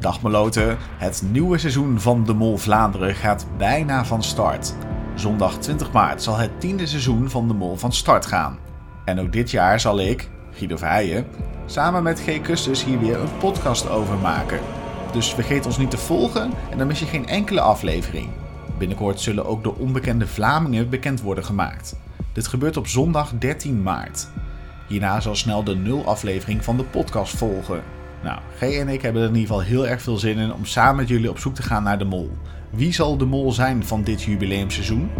Dag Meloten, het nieuwe seizoen van De Mol Vlaanderen gaat bijna van start. Zondag 20 maart zal het tiende seizoen van De Mol van start gaan. En ook dit jaar zal ik, Guido Verheijen, samen met G. Custus hier weer een podcast over maken. Dus vergeet ons niet te volgen en dan mis je geen enkele aflevering. Binnenkort zullen ook de onbekende Vlamingen bekend worden gemaakt. Dit gebeurt op zondag 13 maart. Hierna zal snel de nul aflevering van de podcast volgen. Nou, G en ik hebben er in ieder geval heel erg veel zin in om samen met jullie op zoek te gaan naar de mol. Wie zal de mol zijn van dit jubileumseizoen?